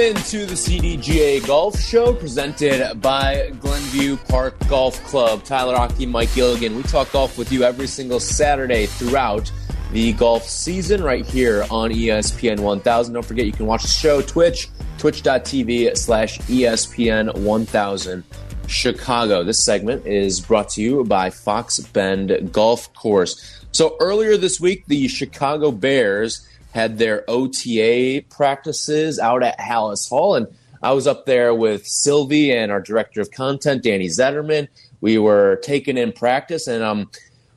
Into the CDGA Golf Show presented by Glenview Park Golf Club. Tyler Aki, Mike Gilligan. We talk golf with you every single Saturday throughout the golf season right here on ESPN 1000. Don't forget you can watch the show Twitch, twitch.tv slash ESPN 1000 Chicago. This segment is brought to you by Fox Bend Golf Course. So earlier this week, the Chicago Bears had their OTA practices out at Halas Hall. And I was up there with Sylvie and our director of content, Danny Zederman. We were taking in practice, and I'm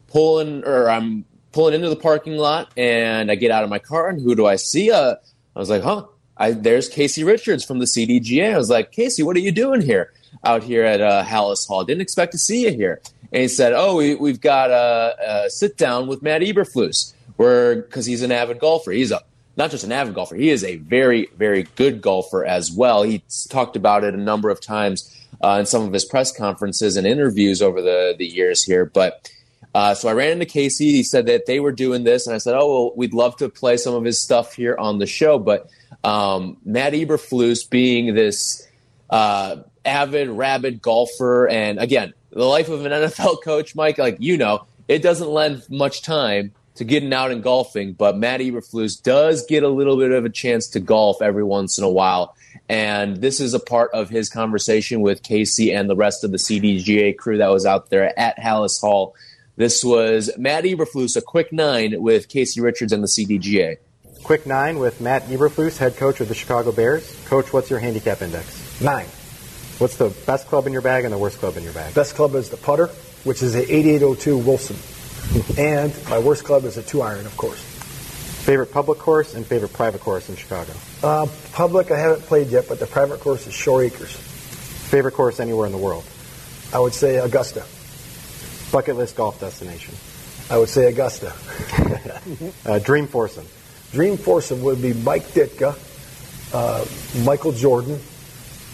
pulling or I'm pulling into the parking lot, and I get out of my car, and who do I see? Uh, I was like, huh. I, there's Casey Richards from the CDGA. I was like, Casey, what are you doing here out here at uh, Halas Hall? Didn't expect to see you here. And he said, oh, we, have got a, a sit down with Matt Eberflus where because he's an avid golfer. He's a not just an avid golfer, he is a very, very good golfer as well. He's talked about it a number of times uh, in some of his press conferences and interviews over the, the years here. But uh, so I ran into Casey. He said that they were doing this, and I said, "Oh, well, we'd love to play some of his stuff here on the show." But um, Matt Eberflus, being this uh, avid, rabid golfer, and again, the life of an NFL coach, Mike, like you know, it doesn't lend much time to getting out and golfing, but Matt Eberflus does get a little bit of a chance to golf every once in a while. And this is a part of his conversation with Casey and the rest of the CDGA crew that was out there at Halas Hall. This was Matt Eberflus, a quick nine with Casey Richards and the CDGA. Quick nine with Matt Eberflus, head coach of the Chicago Bears. Coach, what's your handicap index? Nine. What's the best club in your bag and the worst club in your bag? Best club is the putter, which is a 8802 Wilson and my worst club is a two iron, of course. Favorite public course and favorite private course in Chicago? Uh, public, I haven't played yet, but the private course is Shore Acres. Favorite course anywhere in the world? I would say Augusta. Bucket list golf destination? I would say Augusta. uh, dream foursome? Dream foursome would be Mike Ditka, uh, Michael Jordan,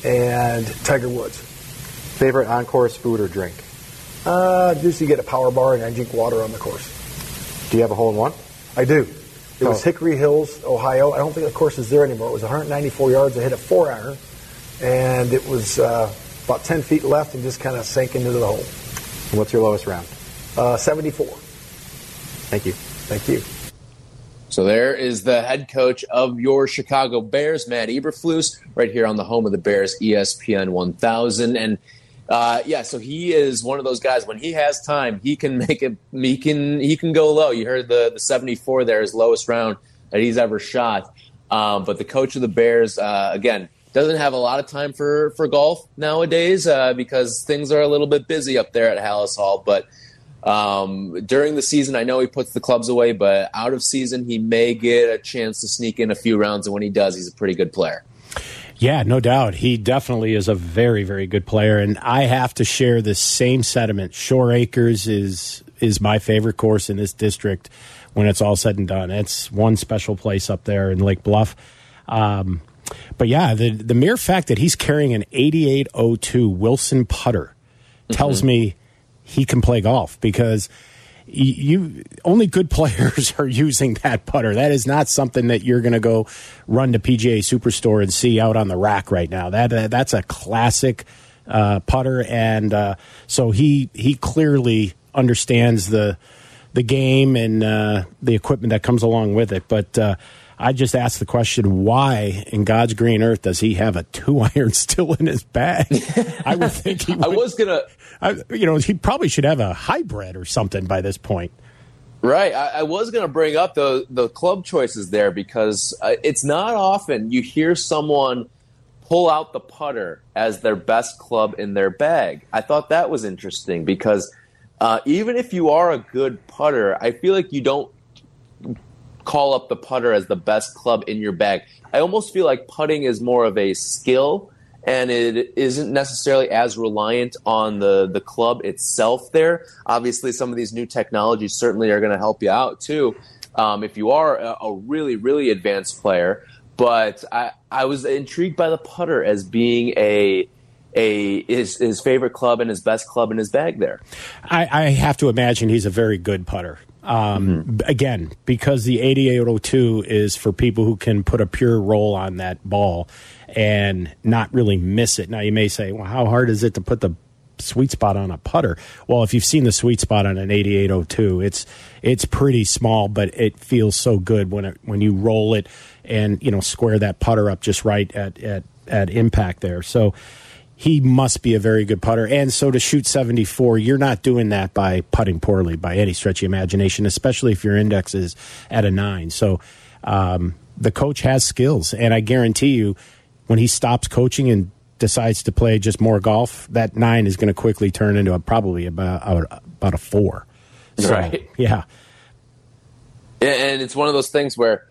and Tiger Woods. Favorite on course food or drink? Uh, usually get a power bar and I drink water on the course. Do you have a hole in one? I do. It oh. was Hickory Hills, Ohio. I don't think the course is there anymore. It was 194 yards. I hit a four iron, and it was uh, about 10 feet left and just kind of sank into the hole. And what's your lowest round? Uh, 74. Thank you. Thank you. So there is the head coach of your Chicago Bears, Matt Eberflus, right here on the home of the Bears, ESPN 1000. And uh, yeah, so he is one of those guys. When he has time, he can make it. He can he can go low. You heard the the seventy four there, his lowest round that he's ever shot. Um, but the coach of the Bears, uh, again, doesn't have a lot of time for for golf nowadays uh, because things are a little bit busy up there at Halas Hall. But um, during the season, I know he puts the clubs away, but out of season, he may get a chance to sneak in a few rounds. And when he does, he's a pretty good player. Yeah, no doubt. He definitely is a very, very good player, and I have to share the same sentiment. Shore Acres is is my favorite course in this district. When it's all said and done, it's one special place up there in Lake Bluff. Um, but yeah, the the mere fact that he's carrying an 8802 Wilson putter tells mm-hmm. me he can play golf because you only good players are using that putter. That is not something that you're going to go run to PGA Superstore and see out on the rack right now. That uh, that's a classic uh, putter, and uh, so he he clearly understands the the game and uh, the equipment that comes along with it. But uh, I just asked the question: Why in God's green earth does he have a two iron still in his bag? I would think he. Would, I was gonna. I, you know, he probably should have a hybrid or something by this point. Right. I, I was going to bring up the the club choices there because uh, it's not often you hear someone pull out the putter as their best club in their bag. I thought that was interesting because uh, even if you are a good putter, I feel like you don't call up the putter as the best club in your bag. I almost feel like putting is more of a skill and it isn't necessarily as reliant on the the club itself. There, obviously, some of these new technologies certainly are going to help you out too. Um, if you are a, a really really advanced player, but I I was intrigued by the putter as being a a his, his favorite club and his best club in his bag there. I, I have to imagine he's a very good putter. Um, mm-hmm. Again, because the 8802 is for people who can put a pure roll on that ball and not really miss it. Now, you may say, well, how hard is it to put the sweet spot on a putter? Well, if you've seen the sweet spot on an 8802, it's it's pretty small, but it feels so good when it when you roll it and you know square that putter up just right at at at impact there. So he must be a very good putter. And so to shoot 74, you're not doing that by putting poorly by any stretch of imagination, especially if your index is at a nine. So um, the coach has skills. And I guarantee you, when he stops coaching and decides to play just more golf, that nine is going to quickly turn into a, probably about, about a four. So, right. Yeah. And it's one of those things where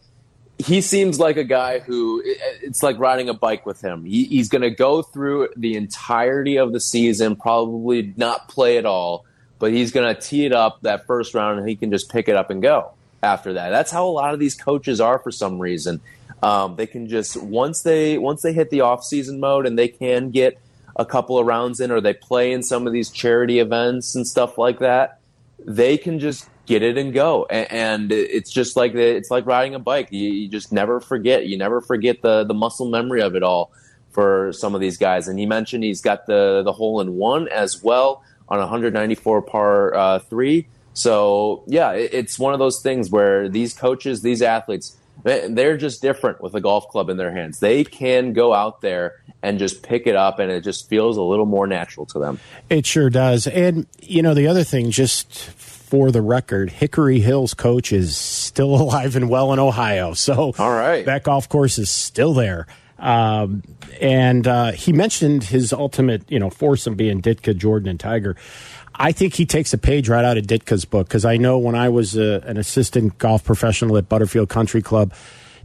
he seems like a guy who it's like riding a bike with him. He, he's going to go through the entirety of the season, probably not play at all, but he's going to tee it up that first round and he can just pick it up and go after that. That's how a lot of these coaches are for some reason. Um, they can just once they once they hit the off season mode and they can get a couple of rounds in or they play in some of these charity events and stuff like that, they can just get it and go. And, it's just like it's like riding a bike. You, just never forget. You never forget the the muscle memory of it all for some of these guys. And he mentioned he's got the the hole in one as well on 194 par uh, three. So yeah, it, it's one of those things where these coaches, these athletes, they're just different with a golf club in their hands. They can go out there and just pick it up, and it just feels a little more natural to them. It sure does. And you know, the other thing, just for the record, Hickory Hills coach is still alive and well in Ohio. So all right, that golf course is still there. Um, and uh, he mentioned his ultimate, you know, foursome being Ditka, Jordan, and Tiger. I think he takes a page right out of Ditka's book because I know when I was a, uh, an assistant golf professional at Butterfield Country Club,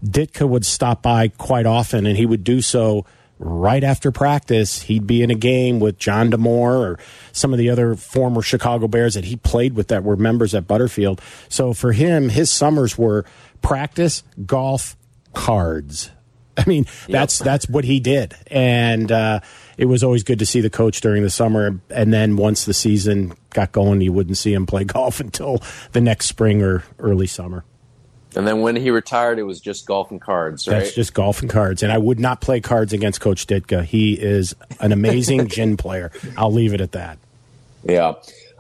Ditka would stop by quite often, and he would do so right after practice, he'd be in a game with John DeMore or some of the other former Chicago Bears that he played with that were members at Butterfield. So for him, his summers were practice, golf, cards. I mean, that's yep. that's what he did, and uh, it was always good to see the coach during the summer. And then once the season got going, you wouldn't see him play golf until the next spring or early summer. And then when he retired, it was just golf and cards, right? That's just golf and cards. And I would not play cards against Coach Ditka. He is an amazing gin player. I'll leave it at that. Yeah.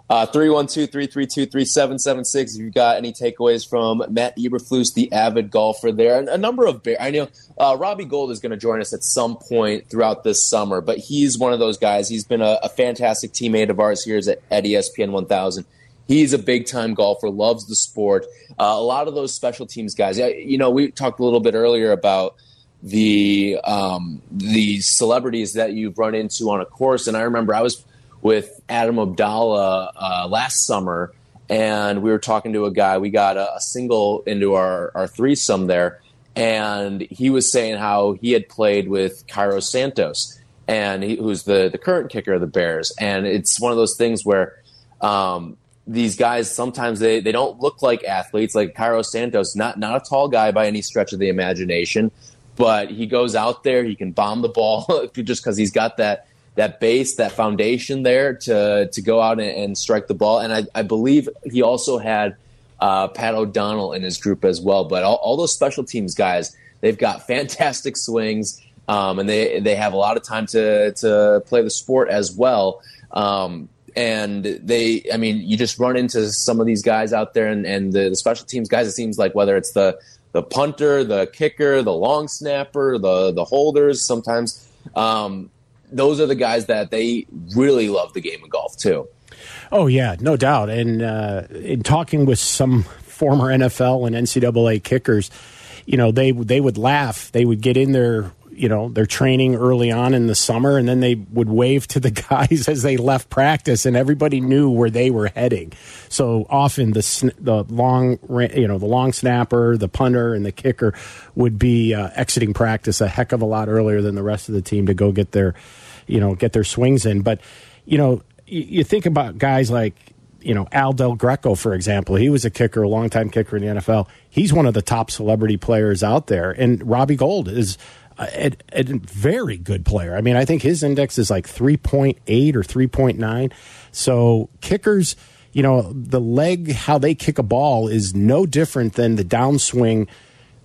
Uh, 312 332 3776. If you've got any takeaways from Matt Eberflus, the avid golfer there. And a number of, I know uh, Robbie Gould is going to join us at some point throughout this summer, but he's one of those guys. He's been a, a fantastic teammate of ours here at, at ESPN 1000 He's a big time golfer, loves the sport. Uh, a lot of those special teams guys, you know, we talked a little bit earlier about the um, the celebrities that you've run into on a course, and I remember I was with Adam Abdallah uh, last summer, and we were talking to a guy. We got a, a single into our our threesome there, and he was saying how he had played with Cairo Santos, and he, who's the the current kicker of the Bears, and it's one of those things where. Um, these guys sometimes they, they don't look like athletes. Like Cairo Santos not not a tall guy by any stretch of the imagination but he goes out there he can bomb the ball just because he's got that that base that foundation there to to go out and, and strike the ball. And I, I believe he also had uh, Pat O'Donnell in his group as well. But all, all those special teams guys they've got fantastic swings um, and they they have a lot of time to to play the sport as well. Um, and they i mean you just run into some of these guys out there and, and the, the, special teams guys it seems like whether it's the the punter the kicker the long snapper the the holders sometimes um, those are the guys that they really love the game of golf too. Oh yeah no doubt. And uh, in talking with some former nfl and ncaa kickers you know they they would laugh. They would get in there you know, they're training early on in the summer, and then they would wave to the guys as they left practice, and everybody knew where they were heading. So often the the long, you know, the long snapper, the punter, and the kicker would be uh, exiting practice a heck of a lot earlier than the rest of the team to go get their, you know, get their swings in. But you know, you, you think about guys like you know, Al Del Greco, for example, he was a kicker, a longtime kicker in the NFL. He's one of the top celebrity players out there. And Robbie Gould is a, a, very good player. I mean, I think his index is like 3.8 or 3.9. So kickers, you know, the leg, how they kick a ball is no different than the downswing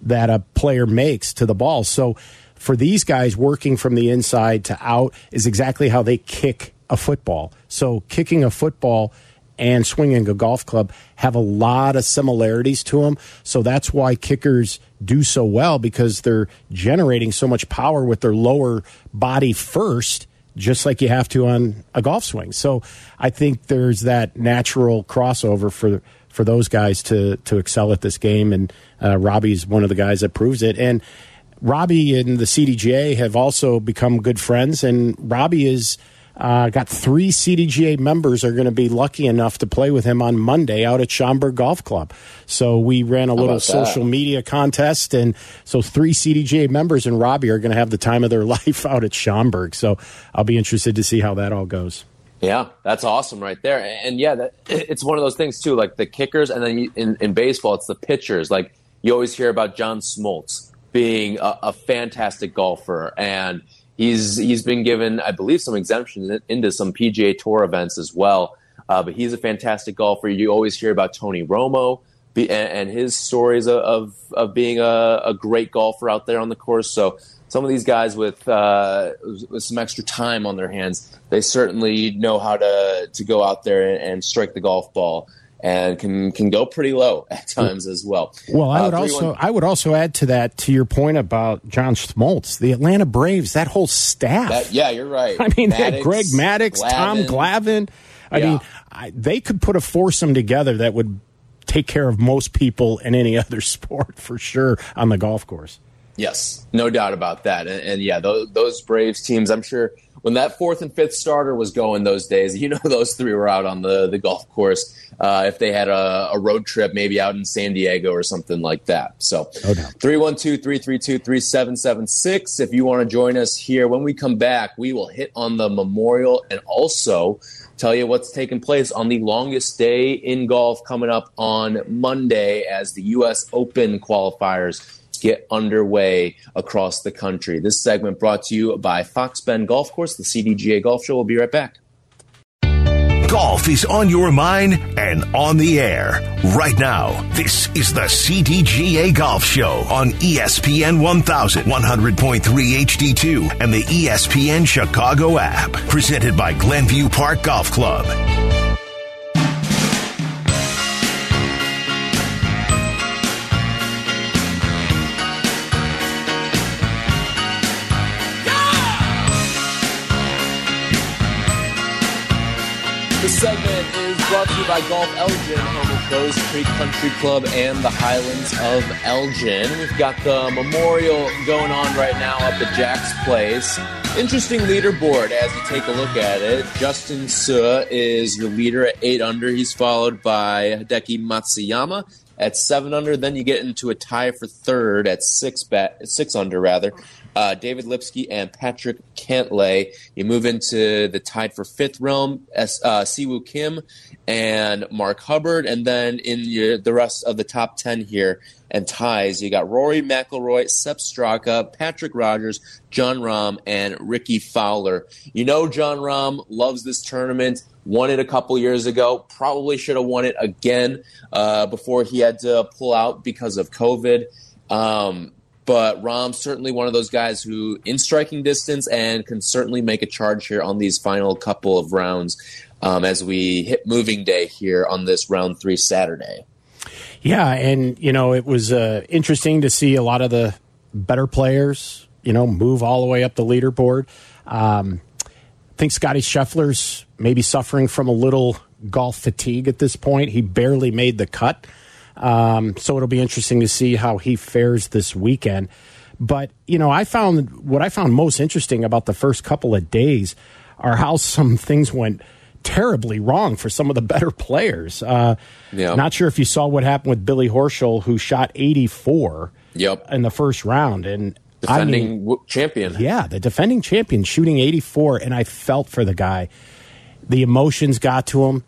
that a player makes to the ball. So for these guys, working from the inside to out is exactly how they kick a football. So kicking a football and swinging a golf club have a lot of similarities to them. So that's why kickers do so well because they're generating so much power with their lower body first, just like you have to on a golf swing. So I think there's that natural crossover for for those guys to to excel at this game, and uh, Robbie's one of the guys that proves it. And Robbie and the CDGA have also become good friends, and Robbie is uh, got three CDGA members are going to be lucky enough to play with him on Monday out at Schaumburg Golf Club. So we ran a little social media contest, and so three CDGA members and Robbie are going to have the time of their life out at Schaumburg. So I'll be interested to see how that all goes. Yeah, that's awesome right there. And yeah, that, it's one of those things too, like the kickers, and then in, in baseball, it's the pitchers. Like you always hear about John Smoltz being a, a fantastic golfer and – he's he's been given, I believe, some exemptions into some PGA Tour events as well. Uh, but he's a fantastic golfer. You always hear about Tony Romo and, and, his stories of of, of being a, a, great golfer out there on the course. So some of these guys with uh, with some extra time on their hands, they certainly know how to to go out there and, and strike the golf ball and can can go pretty low at times as well. Well, I uh, would uh, also I would also add to that to your point about John Smoltz, the Atlanta Braves, that whole staff. That, yeah, you're right. I mean, Maddux, Greg Maddux, Glavine. Tom Glavine. I yeah. mean, I, they could put a foursome together that would take care of most people in any other sport for sure on the golf course. Yes, no doubt about that. And, and yeah, those, those Braves teams, I'm sure when that fourth and fifth starter was going those days, you know, those three were out on the, the golf course. Uh, if they had a, a, road trip, maybe out in San Diego or something like that. So 312 332 3776. If you want to join us here, when we come back, we will hit on the memorial and also tell you what's taking place on the longest day in golf coming up on Monday as the U.S. Open qualifiers get underway across the country. This segment brought to you by Fox Bend Golf Course, the CDGA Golf Show. We'll be right back. Golf is on your mind and on the air right now. This is the CDGA Golf Show on ESPN 1100.3 HD2 and the ESPN Chicago app. Presented by Glenview Park Golf Club. This segment is brought to you by Golf Elgin, home of Bowes Creek Country Club and the Highlands of Elgin. We've got the memorial going on right now up at Jack's Place. Interesting leaderboard as you take a look at it. Justin Suh is the leader at 8 under. He's followed by Hideki Matsuyama at 7 under. Then you get into a tie for third at 6 bet, 6 under rather uh, David Lipsky and Patrick Cantlay. You move into the tied for fifth realm, S, uh, Siwoo Kim and Mark Hubbard. And then in your, the rest of the top 10 here and ties, you got Rory McIlroy, Sepp Straka, Patrick Rodgers, Jon Rahm, and Rickie Fowler. You know Jon Rahm loves this tournament. Won it a couple years ago. Probably should have won it again uh, before he had to pull out because of COVID. Um, but Rahm's certainly one of those guys who, in striking distance, and can certainly make a charge here on these final couple of rounds um, as we hit moving day here on this round three Saturday. Yeah, and you know it was uh, interesting to see a lot of the better players, you know, move all the way up the leaderboard. Um, I think Scotty Scheffler's maybe suffering from a little golf fatigue at this point. He barely made the cut. Um, so it'll be interesting to see how he fares this weekend. But, you know, I found what I found most interesting about the first couple of days are how some things went terribly wrong for some of the better players. Uh, yeah. Not sure if you saw what happened with Billy Horschel, who shot 84 yep. in the first round. And defending I mean, champion. Yeah, the defending champion shooting 84, and I felt for the guy. The emotions got to him.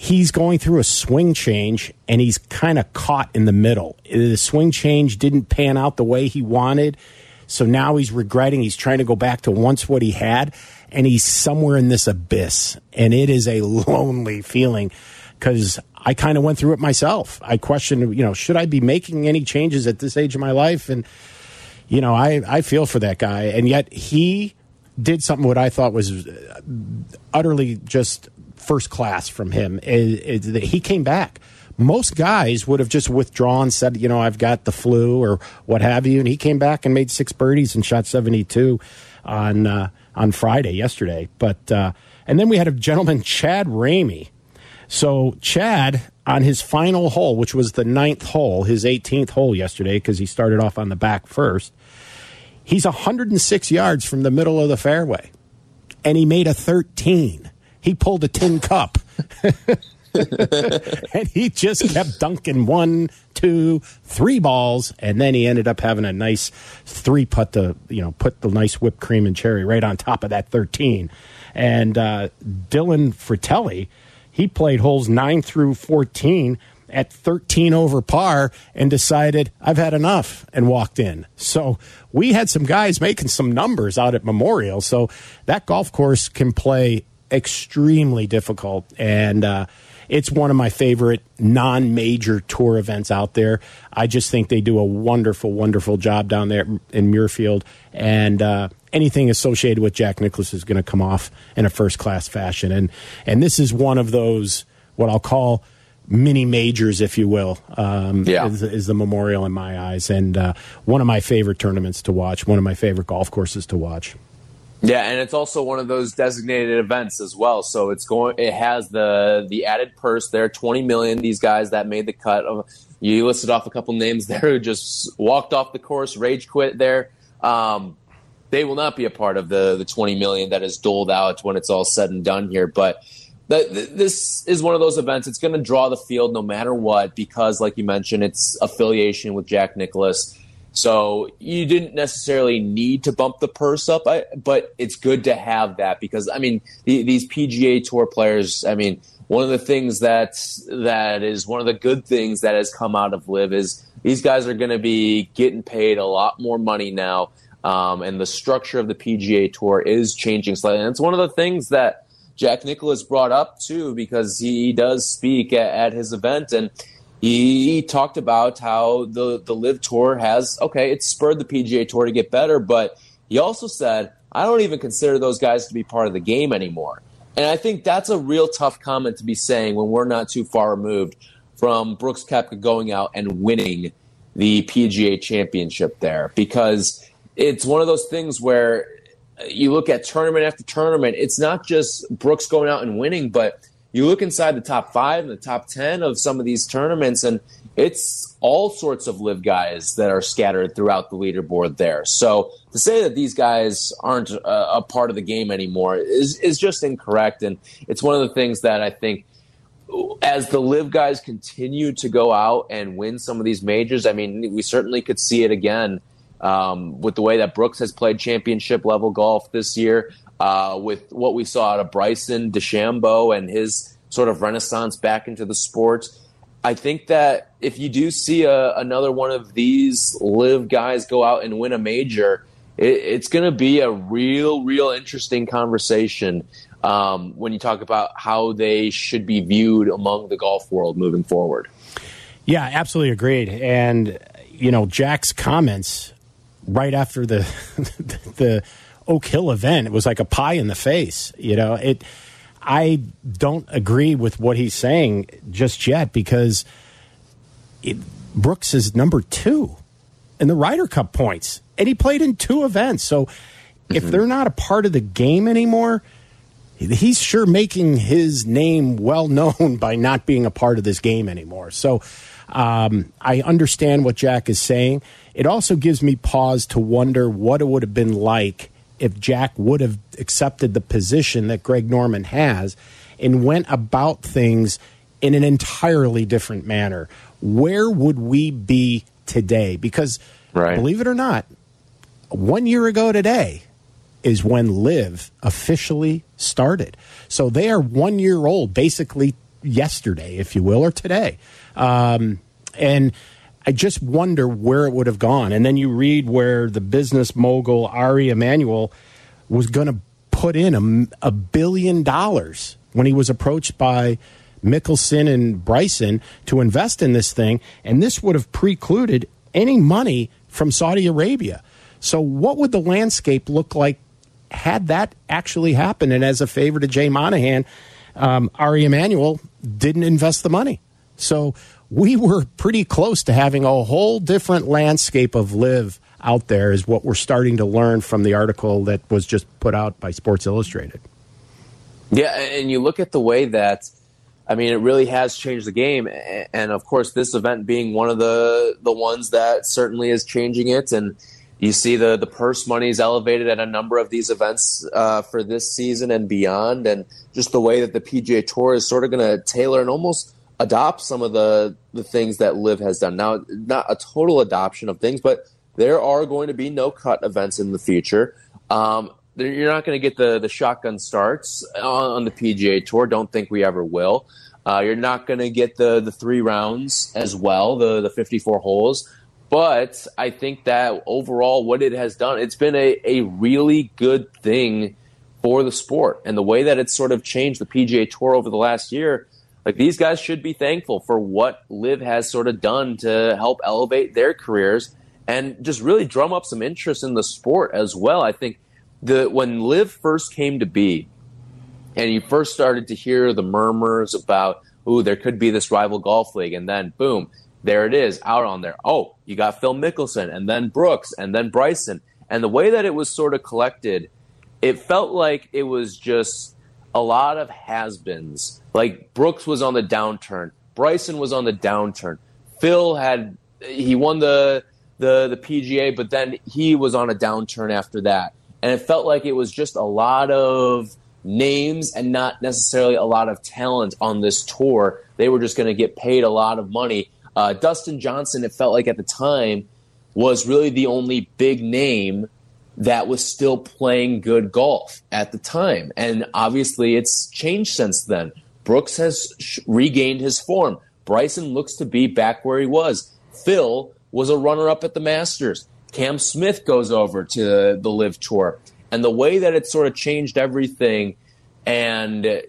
He's going through a swing change, and he's kind of caught in the middle. The swing change didn't pan out the way he wanted, so now he's regretting. He's trying to go back to once what he had, and he's somewhere in this abyss, and it is a lonely feeling because I kind of went through it myself. I questioned, you know, should I be making any changes at this age of my life? And you know, I, I feel for that guy. And yet he did something what I thought was uh, utterly just first class from him. It, it, he came back. Most guys would have just withdrawn, said, you know, I've got the flu or what have you. And he came back and made six birdies and shot 72 on, uh, on Friday, yesterday. But, uh, and then we had a gentleman, Chad Ramey. So Chad, on his final hole, which was the ninth hole, his 18th hole yesterday, because he started off on the back first, He's 106 yards from the middle of the fairway, and he made a 13. He pulled a tin cup. and he just kept dunking one, two, three balls, and then he ended up having a nice three putt to you know put the nice whipped cream and cherry right on top of that thirteen. And uh, Dylan Frittelli, he played holes nine through fourteen at 13 over par and decided I've had enough and walked in. So we had some guys making some numbers out at Memorial. So that golf course can play extremely difficult and uh, it's one of my favorite non-major tour events out there. I just think they do a wonderful, wonderful job down there in Muirfield, and uh, anything associated with Jack Nicklaus is going to come off in a first-class fashion. And and this is one of those what I'll call mini majors, if you will. Um, yeah. is, is, the Memorial in my eyes, and uh, one of my favorite tournaments to watch. One of my favorite golf courses to watch. Yeah, and it's also one of those designated events as well. So it's going. It has the the added purse there, twenty million. These guys that made the cut. You listed off a couple names there who just walked off the course, rage quit there. Um, they will not be a part of the the twenty million that is doled out when it's all said and done here. But that this is one of those events. It's going to draw the field no matter what because, like you mentioned, it's affiliation with Jack Nicklaus. So you didn't necessarily need to bump the purse up, but it's good to have that because I mean the, these PGA Tour players. I mean, one of the things that that is one of the good things that has come out of LIV is these guys are going to be getting paid a lot more money now, um, and the structure of the PGA Tour is changing slightly. And it's one of the things that Jack Nicklaus brought up too, because he does speak at, at his event and he, talked about how the the LIV tour has okay, it's spurred the PGA tour to get better, but he also said I don't even consider those guys to be part of the game anymore. And I think that's a real tough comment to be saying when we're not too far removed from Brooks Koepka going out and winning the PGA championship there because it's one of those things where you look at tournament after tournament, it's not just Brooks going out and winning, but you look inside the top five and the top 10 of some of these tournaments, and it's all sorts of LIV guys that are scattered throughout the leaderboard there. So to say that these guys aren't a, a part of the game anymore is, is just incorrect. And it's one of the things that I think as the LIV guys continue to go out and win some of these majors, I mean, we certainly could see it again um, with the way that Brooks has played championship level golf this year, uh, with what we saw out of Bryson DeChambeau and his sort of renaissance back into the sport. I think that if you do see a, another one of these LIV guys go out and win a major, it, it's going to be a real, real interesting conversation um, when you talk about how they should be viewed among the golf world moving forward. Yeah, absolutely agreed. And, you know, Jack's comments right after the the Oak Hill event. It was like a pie in the face. You know, it. I don't agree with what he's saying just yet because it, Brooks is number two in the Ryder Cup points, and he played in two events. So mm-hmm. if they're not a part of the game anymore, he's sure making his name well known by not being a part of this game anymore. So Um, I understand what Jack is saying. It also gives me pause to wonder what it would have been like if Jack would have accepted the position that Greg Norman has and went about things in an entirely different manner. Where would we be today? Because right. believe it or not, one year ago today is when LIV officially started. So they are one year old, basically yesterday, if you will, or today. Um, and I just wonder where it would have gone. And then you read where the business mogul Ari Emanuel was going to put in a, a billion dollars when he was approached by Mickelson and Bryson to invest in this thing, and this would have precluded any money from Saudi Arabia. So, what would the landscape look like had that actually happened? And as a favor to Jay Monahan, um, Ari Emanuel didn't invest the money. So, we were pretty close to having a whole different landscape of LIV out there, is what we're starting to learn from the article that was just put out by Sports Illustrated. Yeah, and you look at the way that I mean, it really has changed the game, and of course, this event being one of the the ones that certainly is changing it. And you see the the purse money is elevated at a number of these events uh, for this season and beyond, and just the way that the PGA Tour is sort of going to tailor and almost adopt some of the the things that LIV has done. Now, not a total adoption of things, but there are going to be no cut events in the future. Um, you're not going to get the the shotgun starts on, on, the PGA Tour. Don't think we ever will. Uh, you're not going to get the the three rounds as well, the the 54 holes. But I think that overall, what it has done, it's been a, a really good thing for the sport. And the way that it's sort of changed the PGA Tour over the last year, like these guys should be thankful for what LIV has sort of done to help elevate their careers and just really drum up some interest in the sport as well. I think the when LIV first came to be, and you first started to hear the murmurs about, ooh, there could be this rival golf league, and then boom, there it is out on there. Oh, you got Phil Mickelson, and then Brooks, and then Bryson, and the way that it was sort of collected, it felt like it was just a lot of has-beens. Like Brooks was on the downturn, Bryson was on the downturn, Phil had he won the the the PGA, but then he was on a downturn after that and it felt like it was just a lot of names and not necessarily a lot of talent on this tour. They were just going to get paid a lot of money. Uh, Dustin Johnson, it felt like at the time, was really the only big name that was still playing good golf at the time. And obviously, it's changed since then. Brooks has sh- regained his form. Bryson looks to be back where he was. Phil was a runner up at the Masters. Cam Smith goes over to the LIV Tour. And the way that it sort of changed everything and uh,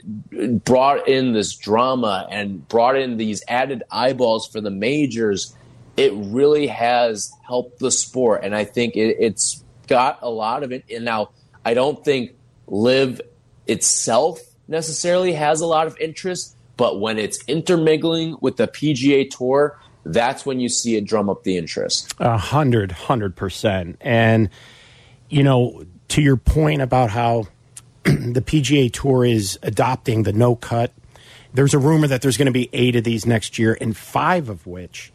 brought in this drama and brought in these added eyeballs for the majors, it really has helped the sport. And I think it, it's got a lot of it. And now, I don't think LIV itself necessarily has a lot of interest, but when it's intermingling with the PGA Tour, that's when you see it drum up the interest. A hundred, hundred percent. And, you know, to your point about how the PGA Tour is adopting the no cut, there's a rumor that there's going to be eight of these next year, and five of which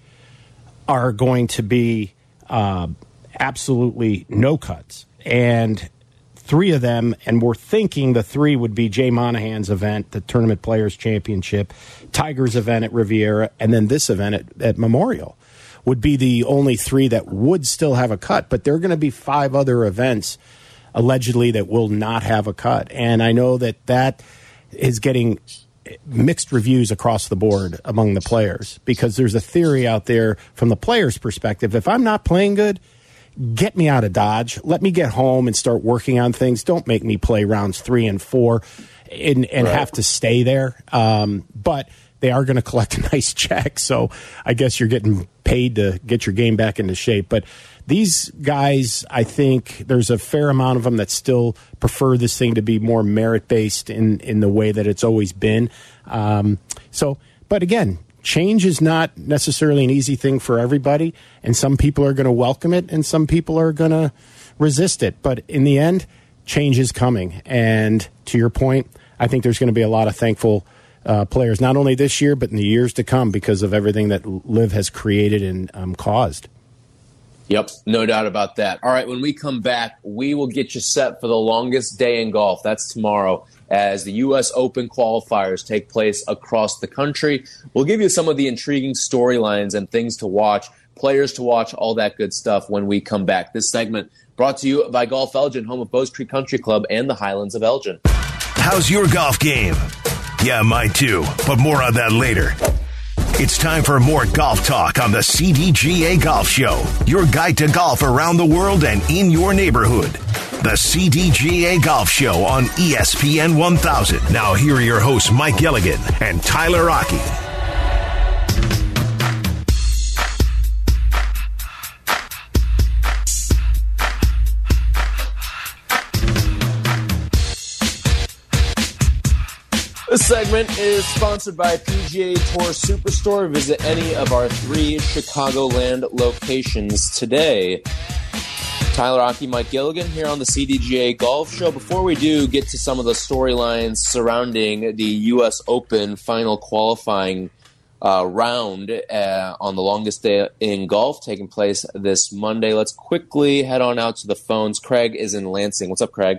are going to be uh, absolutely no cuts. And three of them, and we're thinking the three would be Jay Monahan's event, the Tournament Players Championship, Tiger's event at Riviera, and then this event at, at Memorial would be the only three that would still have a cut. But there are going to be five other events allegedly that will not have a cut. And I know that that is getting mixed reviews across the board among the players because there's a theory out there from the players' perspective if I'm not playing good, get me out of Dodge. Let me get home and start working on things. Don't make me play rounds three and four and, and right. have to stay there. Um, but they are going to collect a nice check. So I guess you're getting paid to get your game back into shape. But these guys, I think there's a fair amount of them that still prefer this thing to be more merit based in, in the way that it's always been. Um, so, but again, change is not necessarily an easy thing for everybody, and some people are going to welcome it, and some people are going to resist it. But in the end, change is coming. And to your point, I think there's going to be a lot of thankful uh, players, not only this year, but in the years to come because of everything that LIV has created and um, caused. Yep, no doubt about that. All right, when we come back, we will get you set for the longest day in golf. That's tomorrow as the U.S. Open qualifiers take place across the country. We'll give you some of the intriguing storylines and things to watch, players to watch, all that good stuff when we come back. This segment brought to you by Golf Elgin, home of Bowes Creek Country Club and the Highlands of Elgin. How's your golf game? Yeah, mine too, but more on that later. It's time for more golf talk on the CDGA Golf Show, your guide to golf around the world and in your neighborhood. The CDGA Golf Show on ESPN 1000. Now, here are your hosts, Mike Gilligan and Tyler Rocky. This segment is sponsored by PGA Tour Superstore. Visit any of our three Chicagoland locations today. Tyler Rocky, Mike Gilligan here on the CDGA Golf Show. Before we do get to some of the storylines surrounding the U.S. Open final qualifying uh, round uh, on the longest day in golf taking place this Monday, let's quickly head on out to the phones. Craig is in Lansing. What's up, Craig?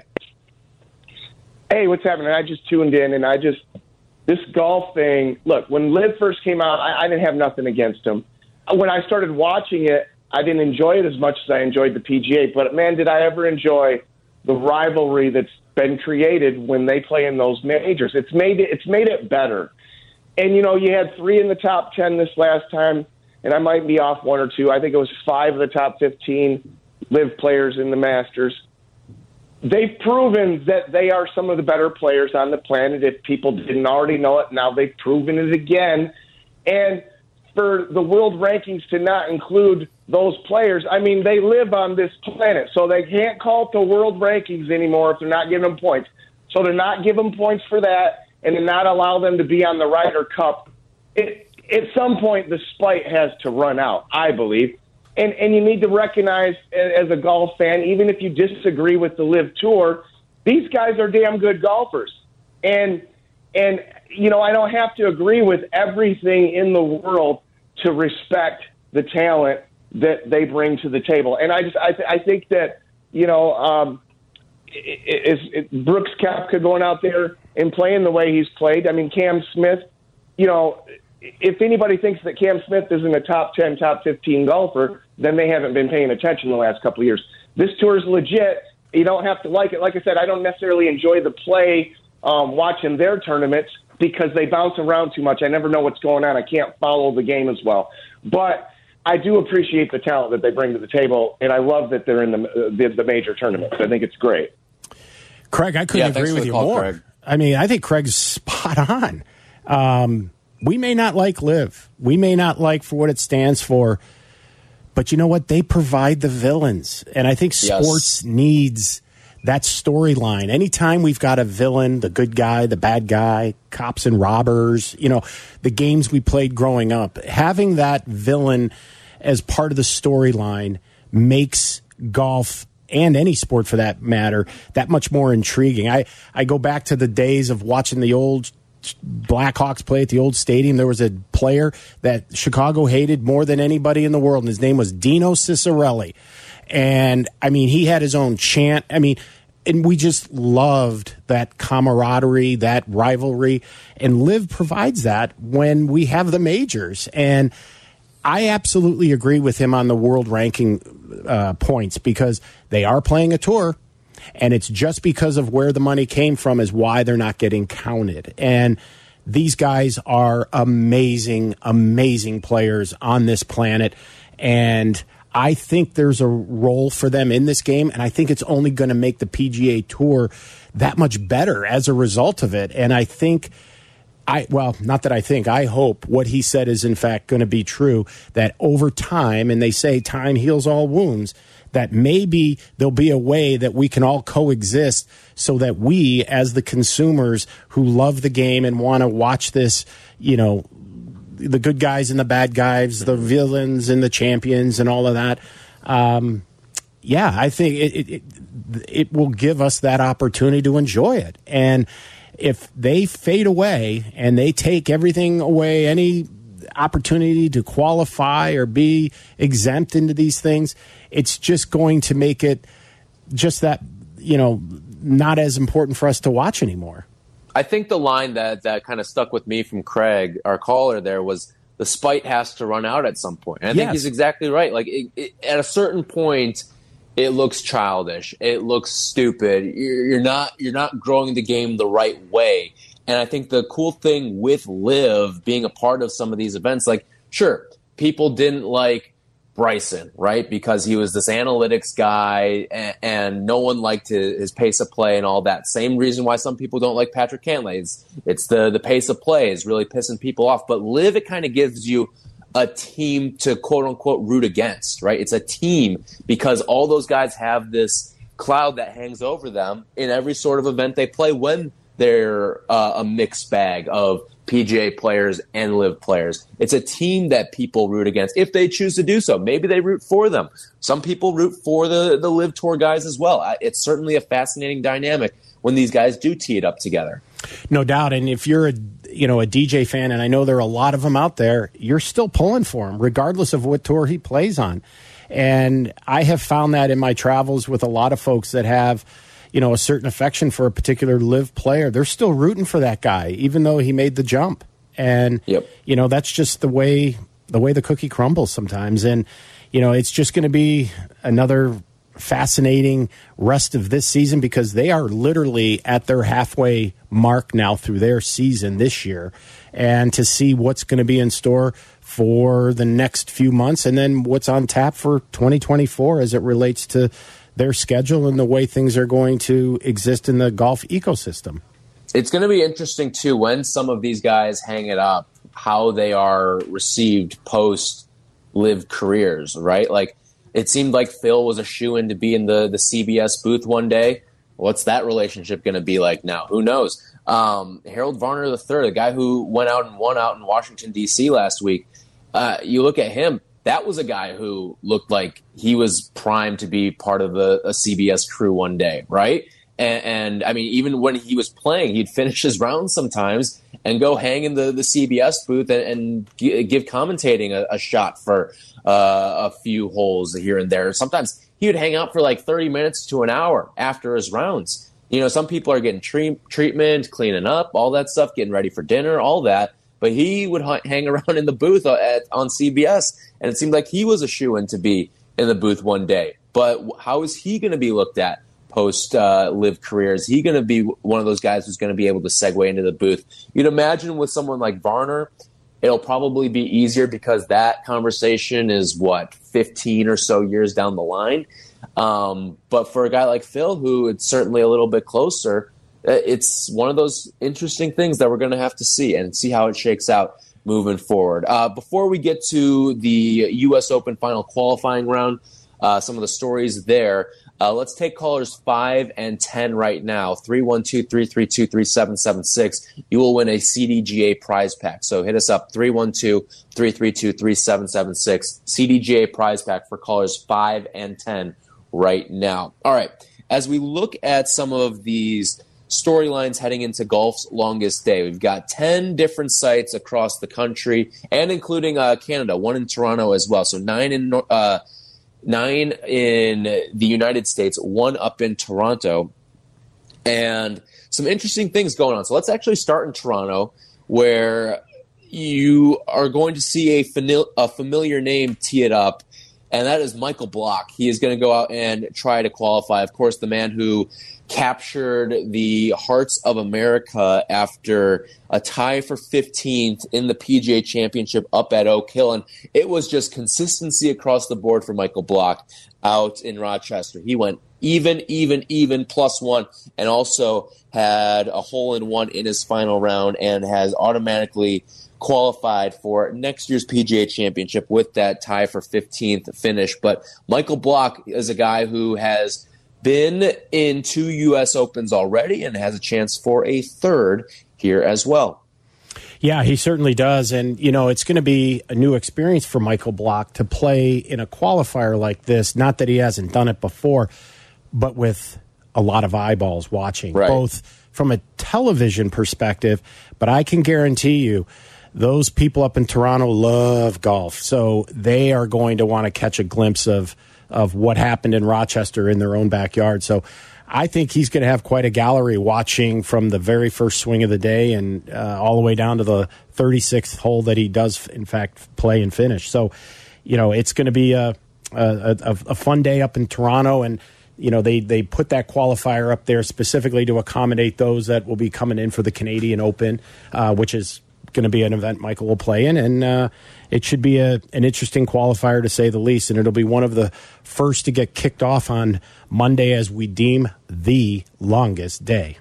Hey, what's happening? I just tuned in and I just this golf thing. Look, when LIV first came out, I, I didn't have nothing against him. When I started watching it, I didn't enjoy it as much as I enjoyed the PGA. But man, did I ever enjoy the rivalry that's been created when they play in those majors. It's made it, it's made it better. And you know, you had three in the top ten this last time, and I might be off one or two. I think it was five of the top fifteen LIV players in the Masters they've proven that they are some of the better players on the planet. If people didn't already know it, now they've proven it again. And for the world rankings to not include those players, I mean, they live on this planet, so they can't call it the world rankings anymore if they're not giving them points. So to not give them points for that and to not allow them to be on the Ryder Cup, it, at some point the spite has to run out, I believe. And and you need to recognize as a golf fan, even if you disagree with the LIV Tour, these guys are damn good golfers, and and you know I don't have to agree with everything in the world to respect the talent that they bring to the table, and I just I, th- I think that you know um, is Brooks Koepka going out there and playing the way he's played. I mean Cam Smith, you know if anybody thinks that Cam Smith isn't a top 10, top 15 golfer, then they haven't been paying attention the last couple of years. This tour is legit. You don't have to like it. Like I said, I don't necessarily enjoy the play um, watching their tournaments because they bounce around too much. I never know what's going on. I can't follow the game as well. But I do appreciate the talent that they bring to the table, and I love that they're in the the, the major tournaments. I think it's great. Craig, I couldn't Yeah, agree with you call, more. Craig. I mean, I think Craig's spot on. Um, we may not like LIV, We may not like for what it stands for, but you know what? They provide the villains, and I think Yes. sports needs that storyline. Anytime we've got a villain, the good guy, the bad guy, cops and robbers, you know, the games we played growing up, having that villain as part of the storyline makes golf and any sport for that matter that much more intriguing. I I go back to the days of watching the old Blackhawks play at the old stadium. There was a player that Chicago hated more than anybody in the world, and his name was Dino Ciccarelli. And I mean, he had his own chant. I mean, and we just loved that camaraderie, that rivalry, and LIV provides that when we have the majors. And I absolutely agree with him on the world ranking uh, points because they are playing a tour, and it's just because of where the money came from is why they're not getting counted. And these guys are amazing, amazing players on this planet, and I think there's a role for them in this game, and I think it's only going to make the PGA Tour that much better as a result of it. And I think. I well, not that I think, I hope what he said is in fact going to be true that over time and they say time heals all wounds that maybe there'll be a way that we can all coexist so that we as the consumers who love the game and want to watch this, you know, the good guys and the bad guys, the villains and the champions and all of that. Um, yeah, I think it, it, it, it will give us that opportunity to enjoy it. And if they fade away and they take everything away, any opportunity to qualify or be exempt into these things, it's just going to make it just that, you know, not as important for us to watch anymore. I think the line that, that kind of stuck with me from Craig, our caller there, was the spite has to run out at some point. And I yes. think he's exactly right. Like it, it, at a certain point, it looks childish. It looks stupid. You're, you're not you're not growing the game the right way. And I think the cool thing with LIV being a part of some of these events, like sure, people didn't like Bryson, right? Because he was this analytics guy and, and, no one liked his, his, pace of play and all that. Same reason why some people don't like Patrick Cantlay. It's, it's the, the pace of play is really pissing people off. But LIV, it kind of gives you a team to quote unquote root against, right? It's a team because all those guys have this cloud that hangs over them in every sort of event they play when they're uh, a mixed bag of PGA players and LIV players. It's a team that people root against if they choose to do so. Maybe they root for them. Some people root for the, the LIV Tour guys as well. It's certainly a fascinating dynamic when these guys do tee it up together. No doubt. And if you're a you know a DJ fan, and I know there are a lot of them out there, you're still pulling for him, regardless of what tour he plays on. And I have found that in my travels with a lot of folks that have you know a certain affection for a particular LIV player they're still rooting for that guy even though he made the jump. And yep. you know that's just the way the way the cookie crumbles sometimes. And you know it's just going to be another fascinating rest of this season because they are literally at their halfway mark now through their season this year. And to see what's going to be in store for the next few months and then what's on tap for 2024 as it relates to their schedule and the way things are going to exist in the golf ecosystem. It's going to be interesting too when some of these guys hang it up, how they are received post LIV careers, right? Like it seemed like Phil was a shoe in to be in the the CBS booth one day. What's that relationship going to be like now? Who knows? Um, Harold Varner III, the guy who went out and won out in Washington D.C. last week. Uh, you look at him; that was a guy who looked like he was primed to be part of a, a CBS crew one day, right? And, and, I mean, even when he was playing, he'd finish his rounds sometimes and go hang in the, the CBS booth and, and give commentating a, a shot for uh, a few holes here and there. Sometimes he would hang out for like 30 minutes to an hour after his rounds. You know, some people are getting tre- treatment, cleaning up, all that stuff, getting ready for dinner, all that but he would hang around in the booth uh, at, on CBS, and it seemed like he was a shoe in to be in the booth one day. But how is he going to be looked at post uh, LIV career? Is he going to be one of those guys who's going to be able to segue into the booth? You'd imagine with someone like Varner, it'll probably be easier because that conversation is what 15 or so years down the line. Um, but for a guy like Phil, who it's certainly a little bit closer, it's one of those interesting things that we're going to have to see and see how it shakes out moving forward. Uh, before we get to the U.S. Open final qualifying round, uh, some of the stories there. Uh, let's take callers 5 and 10 right now 312 332 3776. You will win a CDGA prize pack. So hit us up 312 332 3776. CDGA prize pack for callers 5 and 10 right now. All right. As we look at some of these storylines heading into golf's longest day. We've got 10 different sites across the country and including uh, Canada, one in Toronto as well. So nine in uh, nine in the United States, one up in Toronto, and some interesting things going on. So let's actually start in Toronto, where you are going to see a, famil- a familiar name tee it up and that is Michael Block. He is going to go out and try to qualify. Of course, the man who captured the hearts of America after a tie for 15th in the PGA Championship up at Oak Hill. And it was just consistency across the board for Michael Block out in Rochester. He went even, even, even plus one, and also had a hole in one in his final round and has automatically qualified for next year's PGA Championship with that tie for 15th finish. But Michael Block is a guy who has been in two U.S. Opens already and has a chance for a third here as well. Yeah, he certainly does. And, you know, it's going to be a new experience for Michael Block to play in a qualifier like this. Not that he hasn't done it before, but with a lot of eyeballs watching, right. both from a television perspective, but I can guarantee you those people up in Toronto love golf. So they are going to want to catch a glimpse of of what happened in Rochester in their own backyard. So I think he's going to have quite a gallery watching from the very first swing of the day and uh, all the way down to the 36th hole that he does, in fact, play and finish. So, you know, it's going to be a, a, a, a fun day up in Toronto. And, you know, they, they put that qualifier up there specifically to accommodate those that will be coming in for the Canadian Open, uh, which is going to be an event Michael will play in. And, uh, it should be a, an interesting qualifier to say the least, and it'll be one of the first to get kicked off on Monday as we deem the longest day.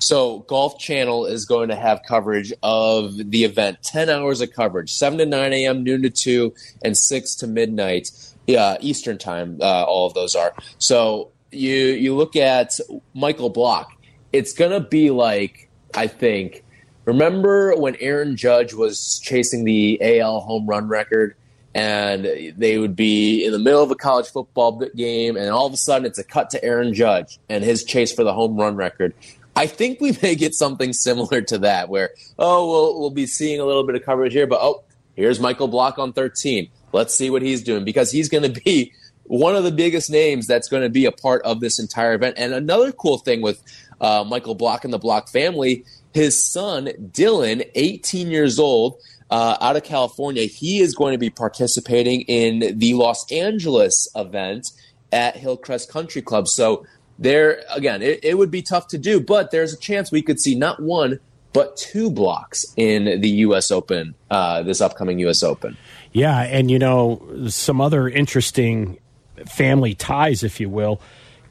So, Golf Channel is going to have coverage of the event 10 hours of coverage, 7 to 9 a.m., noon to 2, and 6 to midnight yeah, Eastern time. Uh, all of those are. So, you, you look at Michael Block, it's going to be like, I think, Remember when Aaron Judge was chasing the AL home run record? And they would be in the middle of a college football game, and all of a sudden it's a cut to Aaron Judge and his chase for the home run record. I think we may get something similar to that, where oh, we'll we'll be seeing a little bit of coverage here, but oh, here's Michael Block on 13. Let's see what he's doing because he's going to be one of the biggest names that's going to be a part of this entire event. And another cool thing with uh, Michael Block and the Block family his son, Dylan, 18 years old, uh, out of California, he is going to be participating in the Los Angeles event at Hillcrest Country Club. So there, again, it, it would be tough to do, but there's a chance we could see not one, but two blocks in the U.S. Open, uh, this upcoming U.S. Open. Yeah, and you know, some other interesting family ties, if you will.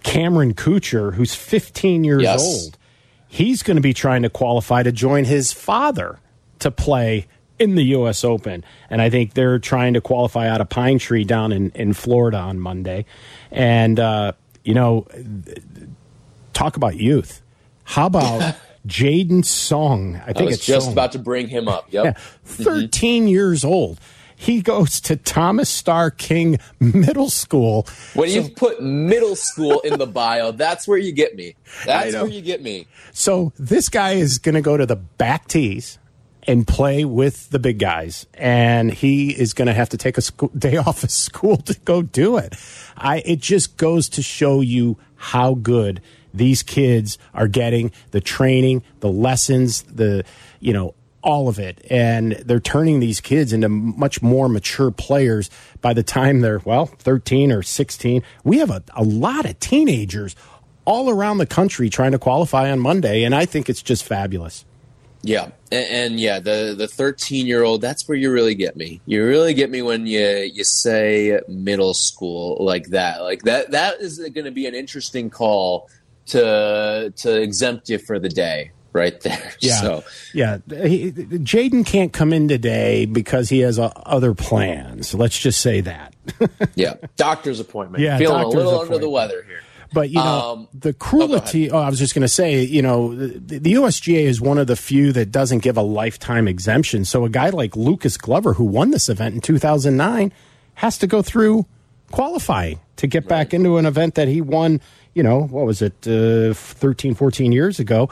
Cameron Kuchar, who's 15 years yes. old, he's going to be trying to qualify to join his father to play in the U.S. Open. And I think they're trying to qualify out of Pine Tree down in, in Florida on Monday. And, uh, you know, talk about youth. How about Jaden Soong? I think I it's just Soong. about to bring him up. Yep. Yeah, 13 mm-hmm. years old he goes to Thomas Starr King Middle School. When so, you put middle school in the bio, that's where you get me. That's where you get me. So this guy is going to go to the back tees and play with the big guys, and he is going to have to take a school, day off of school to go do it. I it just goes to show you how good these kids are getting the training, the lessons, the you know all of it. And they're turning these kids into much more mature players by the time they're, well, 13 or 16. We have a, a lot of teenagers all around the country trying to qualify on Monday. And I think it's just fabulous. Yeah, and, and, yeah, the the thirteen year old. That's where you really get me. You really get me when you you say middle school like that. Like that. That is going to be an interesting call to to exempt you for the day right there. Yeah, so. yeah. Jaden can't come in today because he has uh, other plans. Let's just say that. yeah, doctor's appointment. Yeah, feeling a little under the weather here. But you know um, the cruelty. Oh, oh, I was just going to say, you know, the, the, USGA is one of the few that doesn't give a lifetime exemption. So a guy like Lucas Glover, who won this event in 2009, has to go through qualifying to get right. back into an event that he won. You know, what was it, uh, 13, 14 years ago?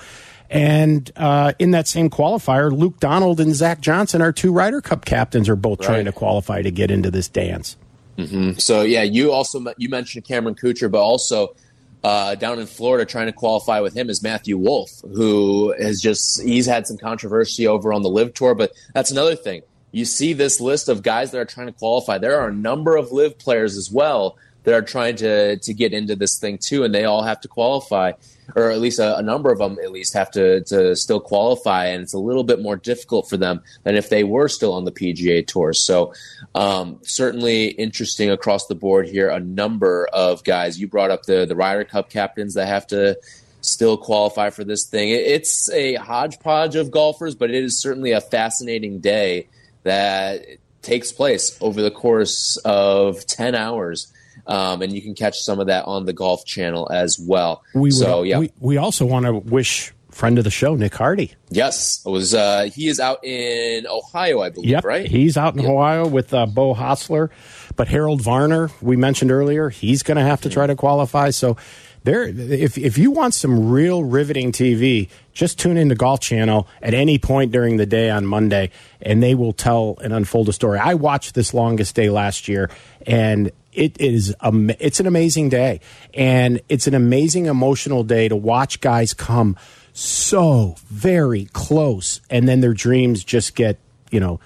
And uh, in that same qualifier, Luke Donald and Zach Johnson, our two Ryder Cup captains, are both right. trying to qualify to get into this dance. Mm-hmm. So yeah, you also you mentioned Cameron Kuchar, but also uh, down in Florida trying to qualify with him is Matthew Wolff, who has just he's had some controversy over on the LIV Tour, but that's another thing. You see this list of guys that are trying to qualify. There are a number of LIV players as well that are trying to to get into this thing too, and they all have to qualify or at least a, a, number of them at least have to, to still qualify, and it's a little bit more difficult for them than if they were still on the PGA Tour. So um, certainly interesting across the board here. A number of guys. You brought up the the Ryder Cup captains that have to still qualify for this thing. It's a hodgepodge of golfers, but it is certainly a fascinating day that takes place over the course of 10 hours um, and you can catch some of that on the Golf Channel as well. We so would, yeah, we, we also want to wish friend of the show, Nick Hardy. Yes, it was. Uh, he is out in Ohio, I believe. Yep, right. He's out in yep. Ohio with uh, Beau Hossler, but Harold Varner, we mentioned earlier, he's going to have to try to qualify. So there. If if you want some real riveting TV, just tune in into Golf Channel at any point during the day on Monday, and they will tell and unfold a story. I watched this longest day last year, and it is it's an amazing day, and it's an amazing emotional day to watch guys come so very close, and then their dreams just get you know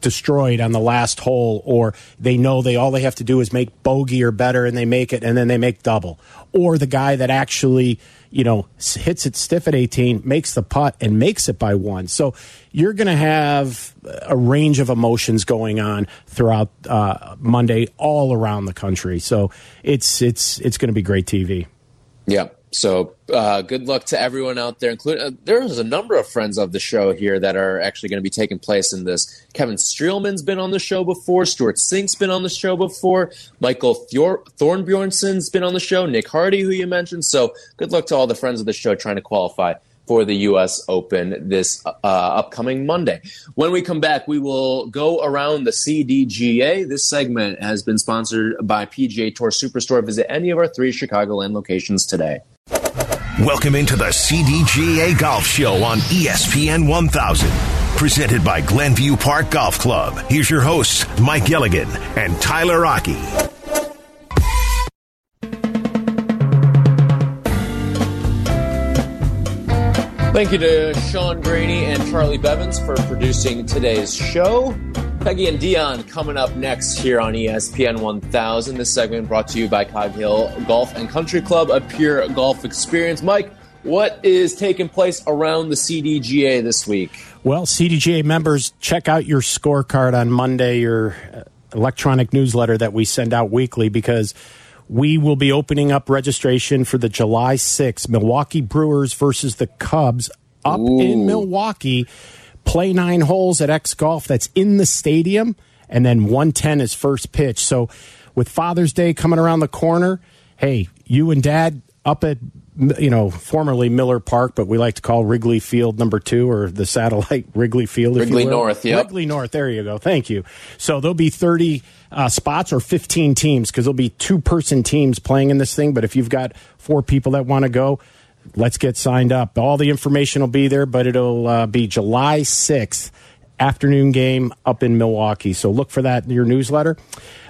destroyed on the last hole or they know they all they have to do is make bogey or better and they make it and then they make double. Or the guy that actually you know hits it stiff at 18 makes the putt and makes it by one. So you're going to have a range of emotions going on throughout uh, monday all around the country. So it's it's it's going to be great tv yeah so uh, good luck to everyone out there. Including uh, there's a number of friends of the show here that are actually going to be taking place in this. Kevin Streelman's been on the show before. Stewart Cink's been on the show before. Michael Thor- Thorbjornsen's been on the show. Nick Hardy, who you mentioned. So good luck to all the friends of the show trying to qualify for the U.S. Open this uh, upcoming Monday. When we come back, we will go around the CDGA. This segment has been sponsored by PGA Tour Superstore. Visit any of our three Chicagoland locations today. Welcome into the CDGA Golf Show on ESPN 1000. Presented by Glenview Park Golf Club. Here's your hosts, Mike Gilligan and Tyler Rocky. Thank you to Sean Graney and Charlie Bevins for producing today's show. Peggy and Dion coming up next here on ESPN 1000. This segment brought to you by Cog Hill Golf and Country Club, a pure golf experience. Mike, what is taking place around the CDGA this week? Well, CDGA members, check out your scorecard on Monday, your uh, electronic newsletter that we send out weekly, because we will be opening up registration for the July 6th Milwaukee Brewers versus the Cubs up Ooh. in Milwaukee play nine holes at X Golf that's in the stadium, and then 110 is first pitch. So with Father's Day coming around the corner, hey, you and dad up at you know, formerly Miller Park, but we like to call Wrigley Field number two or the satellite Wrigley Field. Wrigley North, yeah. Wrigley North, there you go. Thank you. So there'll be 30 uh, spots or 15 teams because there'll be two person teams playing in this thing. But if you've got four people that want to go, let's get signed up. All the information will be there, but it'll uh, be July 6th, afternoon game up in Milwaukee. So look for that in your newsletter.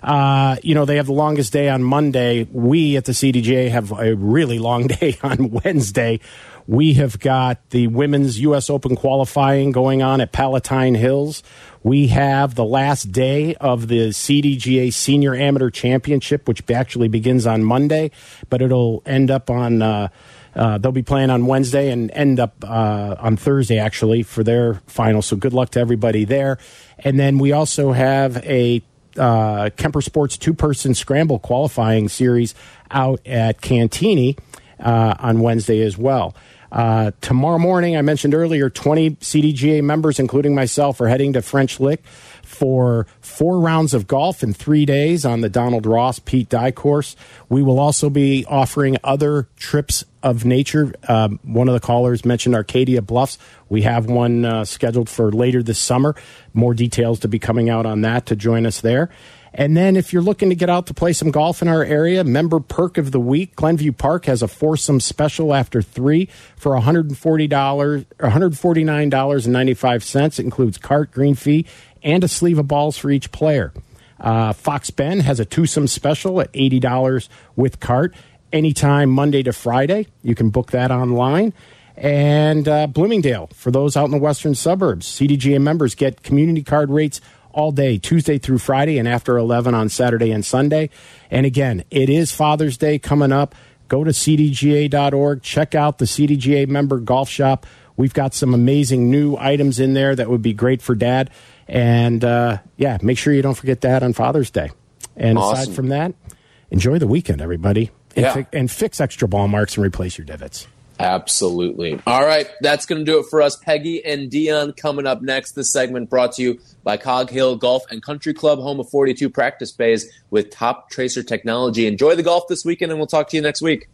Uh, you know, they have the longest day on Monday. We at the CDJ have a really long day on Wednesday. We have got the women's U.S. Open qualifying going on at Palatine Hills. We have the last day of the CDGA Senior Amateur Championship, which actually begins on Monday, but it'll end up on. Uh, uh, they'll be playing on Wednesday and end up uh, on Thursday, actually, for their final. So good luck to everybody there. And then we also have a uh, Kemper Sports two person scramble qualifying series out at Cantigny uh, on Wednesday as well. Uh, tomorrow morning, I mentioned earlier, 20 CDGA members, including myself, are heading to French Lick for four rounds of golf in three days on the Donald Ross Pete Dye course. We will also be offering other trips of nature. Um, one of the callers mentioned Arcadia Bluffs. We have one uh, scheduled for later this summer. More details to be coming out on that to join us there. And then if you're looking to get out to play some golf in our area, member perk of the week, Glenview Park has a foursome special after three for $140, $149.95. It includes cart, green fee, and a sleeve of balls for each player. Uh, Fox Bend has a twosome special at $80 with cart anytime Monday to Friday. You can book that online. And uh, Bloomingdale, for those out in the western suburbs, CDGA members get community card rates all day, Tuesday through Friday, and after 11 on Saturday and Sunday. And again, it is Father's Day coming up. Go to cdga.org, check out the CDGA member golf shop. We've got some amazing new items in there that would be great for dad. And uh, yeah, make sure you don't forget that on Father's Day. And awesome. aside from that, enjoy the weekend, everybody. And, yeah. fi- and fix extra ball marks and replace your divots. Absolutely. All right, that's going to do it for us. Peggy and Dion coming up next. This segment brought to you by Cog Hill Golf and Country Club, home of 42 practice bays with Toptracer technology. Enjoy the golf this weekend, and we'll talk to you next week.